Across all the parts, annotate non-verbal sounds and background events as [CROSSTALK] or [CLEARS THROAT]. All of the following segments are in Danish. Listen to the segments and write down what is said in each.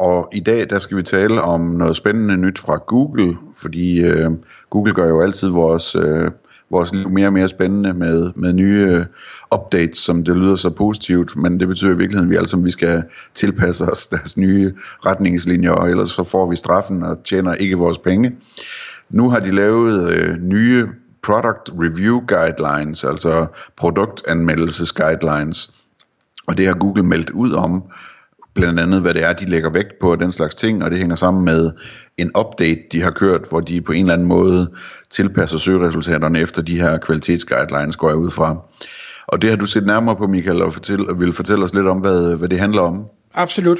Og i dag der skal vi tale om noget spændende nyt fra Google, fordi øh, Google gør jo altid vores, øh, vores liv mere og mere spændende med, med nye øh, updates, som det lyder så positivt, men det betyder i virkeligheden, at vi alle sammen vi skal tilpasse os deres nye retningslinjer, og ellers så får vi straffen og tjener ikke vores penge. Nu har de lavet øh, nye Product Review Guidelines, altså produktanmeldelses guidelines, og det har Google meldt ud om, blandt andet hvad det er, de lægger vægt på den slags ting, og det hænger sammen med en update, de har kørt, hvor de på en eller anden måde tilpasser søgeresultaterne efter de her kvalitetsguidelines, går jeg ud fra. Og det har du set nærmere på, Michael, og fortælle, vil fortælle os lidt om, hvad, hvad det handler om. Absolut.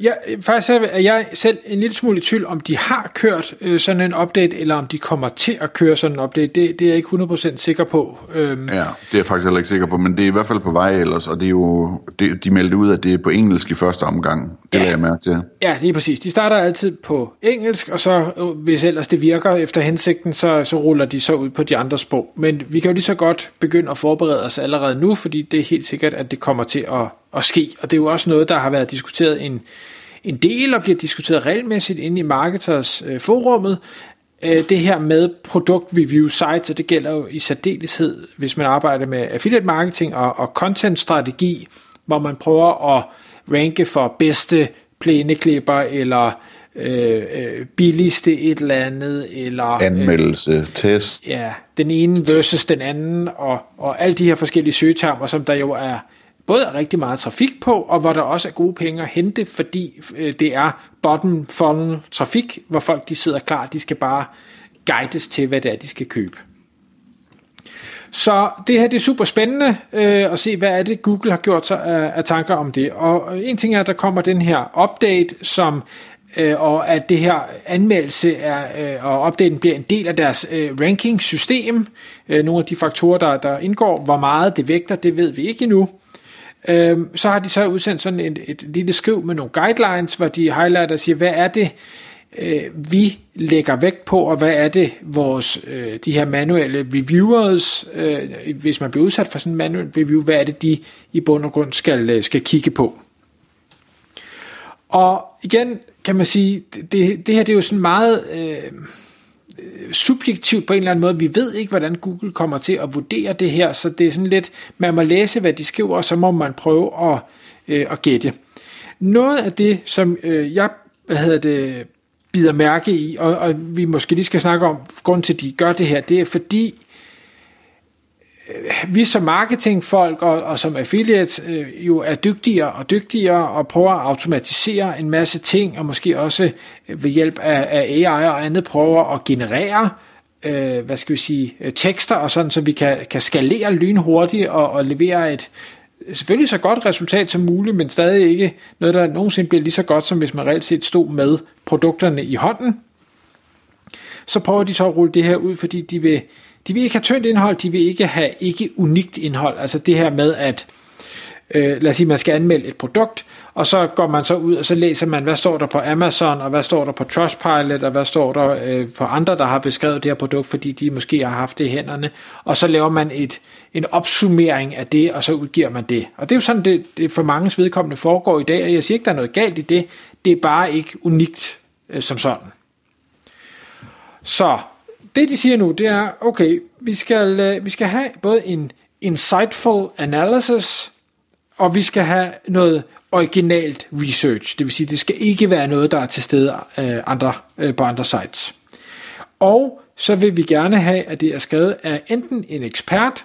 Ja, faktisk er jeg selv en lille smule i tvivl, om de har kørt øh, sådan en update, eller om de kommer til at køre sådan en update. Det, det er jeg ikke 100% sikker på. Øhm. Ja, det er jeg faktisk heller ikke sikker på, men det er i hvert fald på vej ellers, og det er jo, det, de meldte ud, at det er på engelsk i første omgang. Det ja. jeg mærke til. Ja, lige præcis. De starter altid på engelsk, og så øh, hvis ellers det virker efter hensigten, så, så ruller de så ud på de andre sprog. Men vi kan jo lige så godt begynde at forberede os allerede nu, fordi det er helt sikkert, at det kommer til at at ske. Og det er jo også noget, der har været diskuteret en, en del og bliver diskuteret regelmæssigt inde i Marketers øh, forummet. Øh, det her med produkt review sites, og det gælder jo i særdeleshed, hvis man arbejder med affiliate marketing og, og content strategi, hvor man prøver at ranke for bedste plæneklipper eller øh, øh, billigste et eller andet, eller... Anmeldelse, øh, test. Ja, den ene versus den anden, og, og alle de her forskellige søgetermer, som der jo er både er rigtig meget trafik på, og hvor der også er gode penge at hente, fordi øh, det er bottom funnel trafik, hvor folk de sidder klar, de skal bare guides til, hvad det er, de skal købe. Så det her det er super spændende øh, at se, hvad er det, Google har gjort sig af, af tanker om det. Og en ting er, at der kommer den her update, som øh, og at det her anmeldelse er, øh, og opdateringen bliver en del af deres øh, ranking-system. Øh, nogle af de faktorer, der, der indgår, hvor meget det vægter, det ved vi ikke endnu. Øhm, så har de så udsendt sådan et, et lille skriv med nogle guidelines, hvor de highlighter og siger, hvad er det, øh, vi lægger vægt på, og hvad er det, vores, øh, de her manuelle reviewers, øh, hvis man bliver udsat for sådan en manuel review, hvad er det, de i bund og grund skal, øh, skal kigge på. Og igen kan man sige, det, det her det er jo sådan meget... Øh, subjektivt på en eller anden måde. Vi ved ikke, hvordan Google kommer til at vurdere det her, så det er sådan lidt, man må læse, hvad de skriver, og så må man prøve at, øh, at gætte. Noget af det, som øh, jeg hvad hedder det, bider mærke i, og, og vi måske lige skal snakke om, grund til, at de gør det her, det er fordi, vi som marketingfolk og, og som affiliates øh, jo er dygtigere og dygtigere og prøver at automatisere en masse ting, og måske også øh, ved hjælp af, af AI og andet prøver at generere øh, hvad skal vi sige, øh, tekster og sådan, så vi kan, kan skalere lynhurtigt og, og levere et selvfølgelig så godt resultat som muligt, men stadig ikke noget, der nogensinde bliver lige så godt, som hvis man reelt set stod med produkterne i hånden. Så prøver de så at rulle det her ud, fordi de vil de vil ikke have tyndt indhold, de vil ikke have ikke unikt indhold. Altså det her med, at øh, lad os sige, man skal anmelde et produkt, og så går man så ud, og så læser man, hvad står der på Amazon, og hvad står der på Trustpilot, og hvad står der øh, på andre, der har beskrevet det her produkt, fordi de måske har haft det i hænderne, og så laver man et, en opsummering af det, og så udgiver man det. Og det er jo sådan, det, det for mange vedkommende foregår i dag, og jeg siger ikke, der er noget galt i det, det er bare ikke unikt øh, som sådan. Så det de siger nu, det er, okay, vi skal, øh, vi skal have både en insightful analysis, og vi skal have noget originalt research. Det vil sige, det skal ikke være noget, der er til stede øh, andre, øh, på andre sites. Og så vil vi gerne have, at det er skrevet af enten en ekspert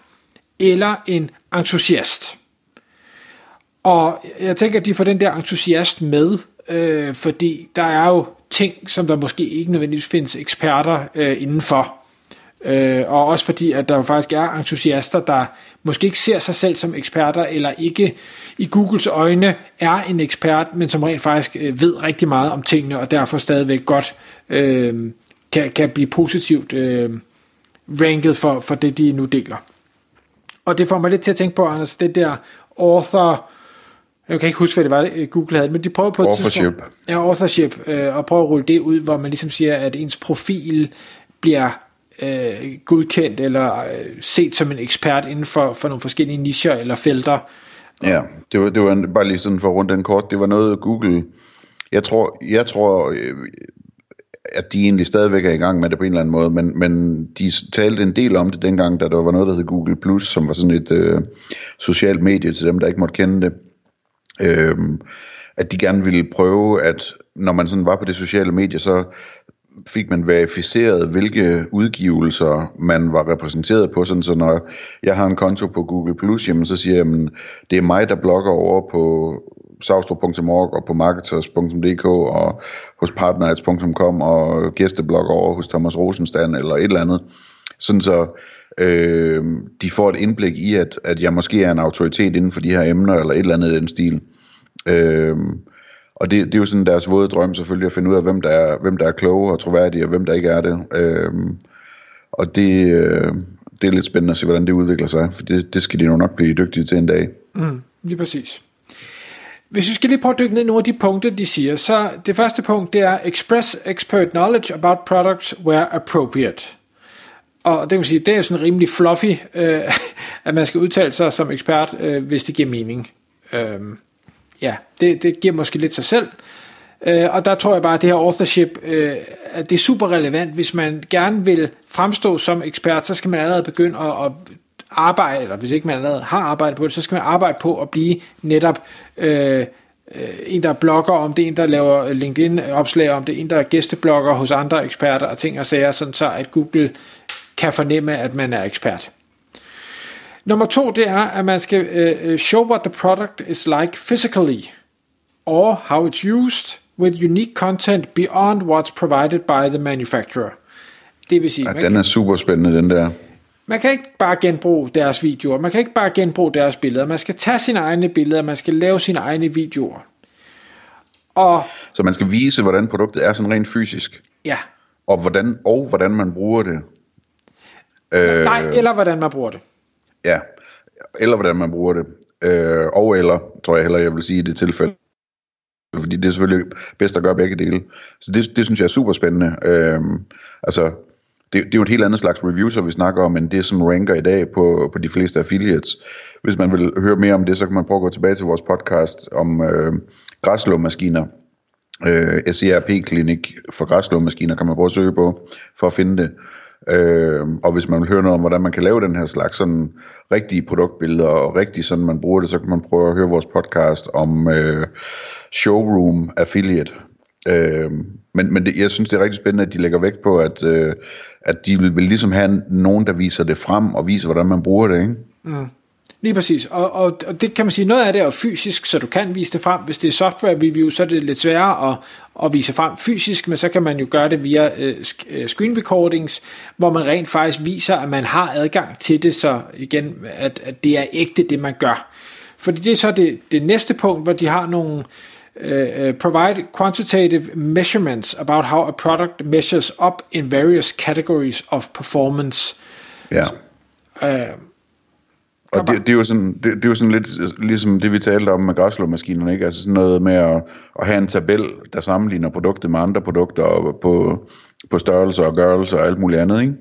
eller en entusiast. Og jeg tænker, at de får den der entusiast med, øh, fordi der er jo ting, som der måske ikke nødvendigvis findes eksperter øh, indenfor. Øh, og også fordi, at der jo faktisk er entusiaster, der måske ikke ser sig selv som eksperter, eller ikke i Googles øjne er en ekspert, men som rent faktisk øh, ved rigtig meget om tingene, og derfor stadigvæk godt øh, kan, kan blive positivt øh, ranket for, for det, de nu deler. Og det får mig lidt til at tænke på, Anders, det der author, jeg kan ikke huske, hvad det var, Google havde, men de prøver på et authorship. tidspunkt, ja, authorship, øh, og prøver at rulle det ud, hvor man ligesom siger, at ens profil bliver øh, godkendt eller øh, set som en ekspert inden for, for nogle forskellige nicher eller felter. Ja, det var, det var bare lige sådan for rundt den kort, det var noget Google, jeg tror, jeg tror, øh, at de egentlig stadigvæk er i gang med det på en eller anden måde, men, men de talte en del om det dengang, da der var noget, der hed Google+, Plus, som var sådan et øh, socialt medie til dem, der ikke måtte kende det. Øh, at de gerne ville prøve, at når man sådan var på det sociale medie, så fik man verificeret, hvilke udgivelser man var repræsenteret på, sådan så når jeg har en konto på Google+, Plus, jamen så siger jeg, at det er mig, der blogger over på savstrup.org og på marketers.dk og hos partners.com og gæsteblogger over hos Thomas Rosenstand eller et eller andet. Sådan så øh, de får et indblik i, at, at jeg måske er en autoritet inden for de her emner eller et eller andet i den stil. Øh, og det, det er jo sådan deres våde drøm selvfølgelig at finde ud af, hvem der er, hvem der er kloge og troværdige, og hvem der ikke er det. Øh, og det, øh, det er lidt spændende at se, hvordan det udvikler sig, for det, det skal de jo nok blive dygtige til en dag. Mm, lige præcis. Hvis vi skal lige prøve at dykke ned i nogle af de punkter, de siger, så det første punkt, det er express expert knowledge about products where appropriate. Og det vil sige, det er sådan rimelig fluffy, øh, [LAUGHS] at man skal udtale sig som ekspert, øh, hvis det giver mening. Øh, ja, det, det giver måske lidt sig selv. Øh, og der tror jeg bare, at det her authorship, øh, at det er super relevant. Hvis man gerne vil fremstå som ekspert, så skal man allerede begynde at, at arbejde, eller hvis ikke man allerede har arbejdet på det, så skal man arbejde på at blive netop øh, øh en, der blogger om det, en, der laver LinkedIn-opslag om det, en, der er gæsteblogger hos andre eksperter og ting og sager, sådan så at Google kan fornemme, at man er ekspert. Nummer to, det er, at man skal uh, show what the product is like physically, or how it's used, with unique content beyond what's provided by the manufacturer. Det vil sige, ja, den er super spændende, den der. Man kan ikke bare genbruge deres videoer, man kan ikke bare genbruge deres billeder, man skal tage sine egne billeder, man skal lave sine egne videoer. Og, så man skal vise, hvordan produktet er sådan rent fysisk. Ja. Og hvordan, og hvordan man bruger det. Øh, Nej, eller hvordan man bruger det. Ja, eller hvordan man bruger det. Øh, og eller, tror jeg heller, jeg vil sige i det tilfælde. Fordi det er selvfølgelig bedst at gøre begge dele. Så det, det synes jeg er super spændende. Øh, altså, det, det er jo et helt andet slags review, så vi snakker om, end det, som ranker i dag på, på de fleste affiliates. Hvis man vil høre mere om det, så kan man prøve at gå tilbage til vores podcast om øh, græslåmaskiner. Øh, SERP-klinik for græslåmaskiner kan man prøve at søge på, for at finde det. Øh, og hvis man vil høre noget om, hvordan man kan lave den her slags sådan rigtige produktbilleder, og rigtig sådan man bruger det, så kan man prøve at høre vores podcast om øh, Showroom Affiliate. Øh, men men det, jeg synes, det er rigtig spændende, at de lægger vægt på, at, øh, at de vil, vil ligesom have nogen, der viser det frem, og viser, hvordan man bruger det, ikke? Mm. Lige præcis, og, og, og det kan man sige, noget af det er jo fysisk, så du kan vise det frem. Hvis det er software review, så er det lidt sværere at, at vise frem fysisk, men så kan man jo gøre det via øh, screen recordings, hvor man rent faktisk viser, at man har adgang til det, så igen, at, at det er ægte, det man gør. Fordi det er så det, det næste punkt, hvor de har nogle uh, provide quantitative measurements about how a product measures up in various categories of performance. Ja. Uh, og det, det, er jo sådan, det, det er jo sådan lidt ligesom det, vi talte om med græslåmaskinerne, ikke? Altså sådan noget med at, at have en tabel, der sammenligner produktet med andre produkter og på, på størrelse og gørelse og alt muligt andet, ikke?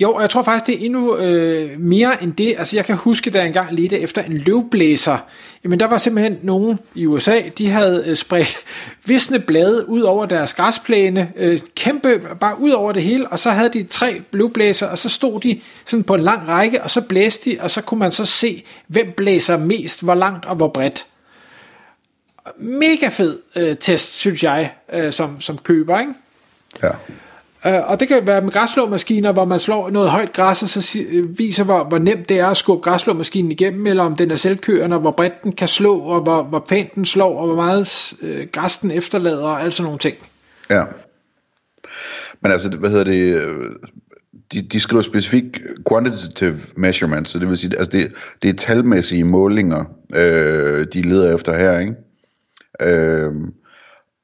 Jo, og jeg tror faktisk, det er endnu øh, mere end det. Altså jeg kan huske, da jeg engang ledte efter en løvblæser, jamen der var simpelthen nogen i USA, de havde øh, spredt [LAUGHS] visne blade ud over deres græsplæne, øh, kæmpe, bare ud over det hele, og så havde de tre løvblæser, og så stod de sådan på en lang række, og så blæste de, og så kunne man så se, hvem blæser mest, hvor langt og hvor bredt. Mega fed øh, test, synes jeg, øh, som, som køber, ikke? Ja. Øh, og det kan være med græsslåmaskiner, hvor man slår noget højt græs, og så øh, viser, hvor, hvor nemt det er at skubbe græsslåmaskinen igennem, eller om den er selvkørende, hvor bredt den kan slå, og hvor, hvor pænt den slår, og hvor meget uh, græs den efterlader, og alt sådan nogle ting. Ja. Men altså, hvad hedder det, de, de skriver specifikt quantitative measurements, så det vil sige, altså det, det er talmæssige målinger, øh, de leder efter her, ikke? Øh,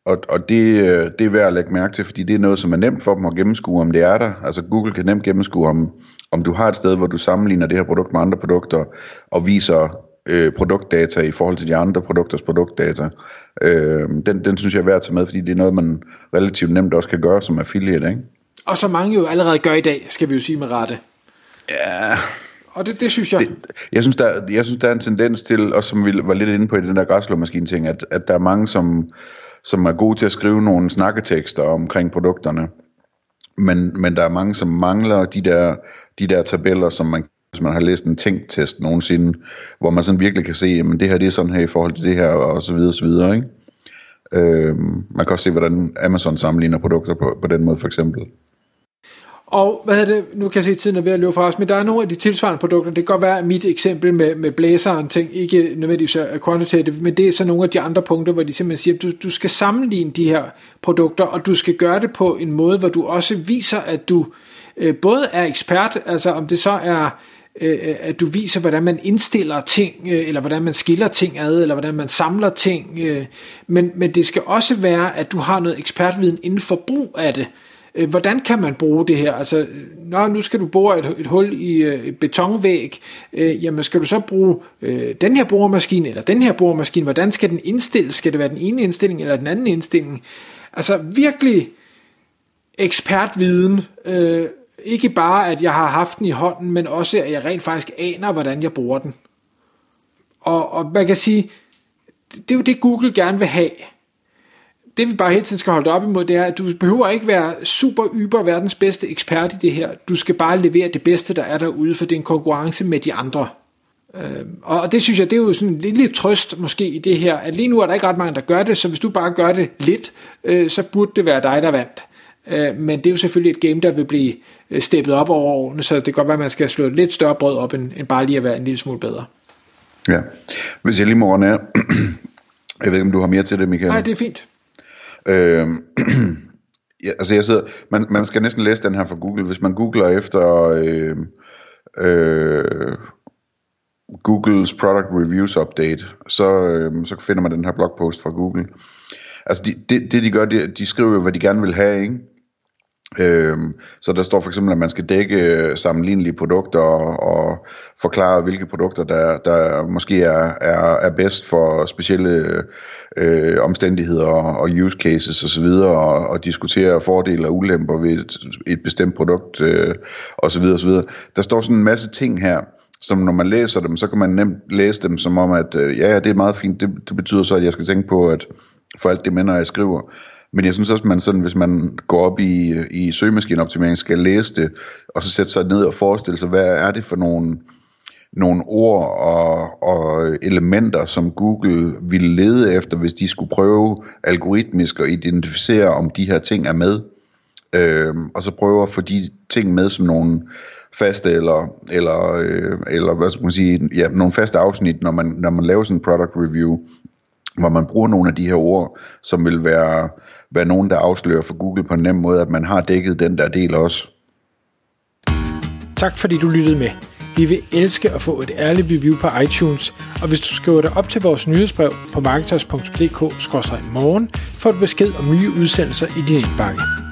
og, og det, øh, det er værd at lægge mærke til, fordi det er noget, som er nemt for dem at gennemskue, om det er der. Altså Google kan nemt gennemskue, om, om du har et sted, hvor du sammenligner det her produkt med andre produkter, og viser øh, produktdata i forhold til de andre produkters produktdata. Øh, den, den synes jeg er værd at tage med, fordi det er noget, man relativt nemt også kan gøre som affiliate, ikke? Og som mange jo allerede gør i dag, skal vi jo sige med rette. Ja, Og det, det synes jeg... det, jeg, synes, der, jeg synes, der er en tendens til, og som vi var lidt inde på i den der græslåmaskine ting, at, at der er mange, som, som er gode til at skrive nogle snakketekster omkring produkterne. Men, men der er mange, som mangler de der, de der tabeller, som man, hvis man har læst en tænktest nogensinde, hvor man sådan virkelig kan se, at det her det er sådan her i forhold til det her, og så videre, og så videre, ikke? Øhm, man kan også se, hvordan Amazon sammenligner produkter på, på den måde, for eksempel. Og hvad hedder det, nu kan jeg se, at tiden er ved at løbe fra os, men der er nogle af de tilsvarende produkter, det kan godt være, at mit eksempel med, med blæseren ting, ikke nødvendigvis er quantitative, men det er så nogle af de andre punkter, hvor de simpelthen siger, at du, du skal sammenligne de her produkter, og du skal gøre det på en måde, hvor du også viser, at du øh, både er ekspert, altså om det så er øh, at du viser, hvordan man indstiller ting, øh, eller hvordan man skiller ting ad, eller hvordan man samler ting, øh, men, men det skal også være, at du har noget ekspertviden inden for brug af det. Øh, hvordan kan man bruge det her? Altså, nå, nu skal du bore et, et hul i øh, et betonvæg, øh, jamen skal du så bruge øh, den her boremaskine, eller den her boremaskine, hvordan skal den indstilles? Skal det være den ene indstilling, eller den anden indstilling? Altså, virkelig ekspertviden, øh, ikke bare at jeg har haft den i hånden, men også at jeg rent faktisk aner, hvordan jeg bruger den. Og, og man kan sige, det er jo det Google gerne vil have. Det vi bare hele tiden skal holde op imod, det er, at du behøver ikke være super yber verdens bedste ekspert i det her. Du skal bare levere det bedste, der er derude, for det er en konkurrence med de andre. Øhm, og det synes jeg, det er jo sådan en lille trøst måske i det her, at lige nu er der ikke ret mange, der gør det, så hvis du bare gør det lidt, øh, så burde det være dig, der vandt. Øh, men det er jo selvfølgelig et game, der vil blive øh, steppet op over årene, så det kan godt være, at man skal slå et lidt større brød op, end, end bare lige at være en lille smule bedre. Ja. Hvis jeg lige må runde. [CLEARS THROAT] Jeg ved ikke, om du har mere til det, Michael? Nej, det er fint. Øh, [CLEARS THROAT] ja, altså jeg sidder, man, man skal næsten læse den her fra Google. Hvis man googler efter øh, øh, Googles Product Reviews Update, så, øh, så finder man den her blogpost fra Google. Altså de, det, det de gør, de, de skriver jo, hvad de gerne vil have, ikke? Øhm, så der står for eksempel, at man skal dække øh, sammenlignelige produkter og, og forklare, hvilke produkter, der, der måske er, er, er bedst for specielle øh, omstændigheder og, og use cases osv., og, og diskutere fordele og ulemper ved et, et bestemt produkt øh, osv. osv. Der står sådan en masse ting her, som når man læser dem, så kan man nemt læse dem som om, at øh, ja, ja, det er meget fint, det, det betyder så, at jeg skal tænke på, at for alt det med, jeg skriver. Men jeg synes også, at man sådan, hvis man går op i, i søgemaskineoptimering, skal læse det, og så sætte sig ned og forestille sig, hvad er det for nogle, nogle ord og, og elementer, som Google ville lede efter, hvis de skulle prøve algoritmisk at identificere, om de her ting er med. Øhm, og så prøve at få de ting med som nogle faste eller, eller, øh, eller hvad skal man sige, ja, nogle faste afsnit, når man, når man laver sådan en product review, hvor man bruger nogle af de her ord, som vil være, være nogen, der afslører for Google på en nem måde, at man har dækket den der del også. Tak fordi du lyttede med. Vi vil elske at få et ærligt review på iTunes, og hvis du skriver dig op til vores nyhedsbrev på marketers.dk-morgen, får du besked om nye udsendelser i din indbakke.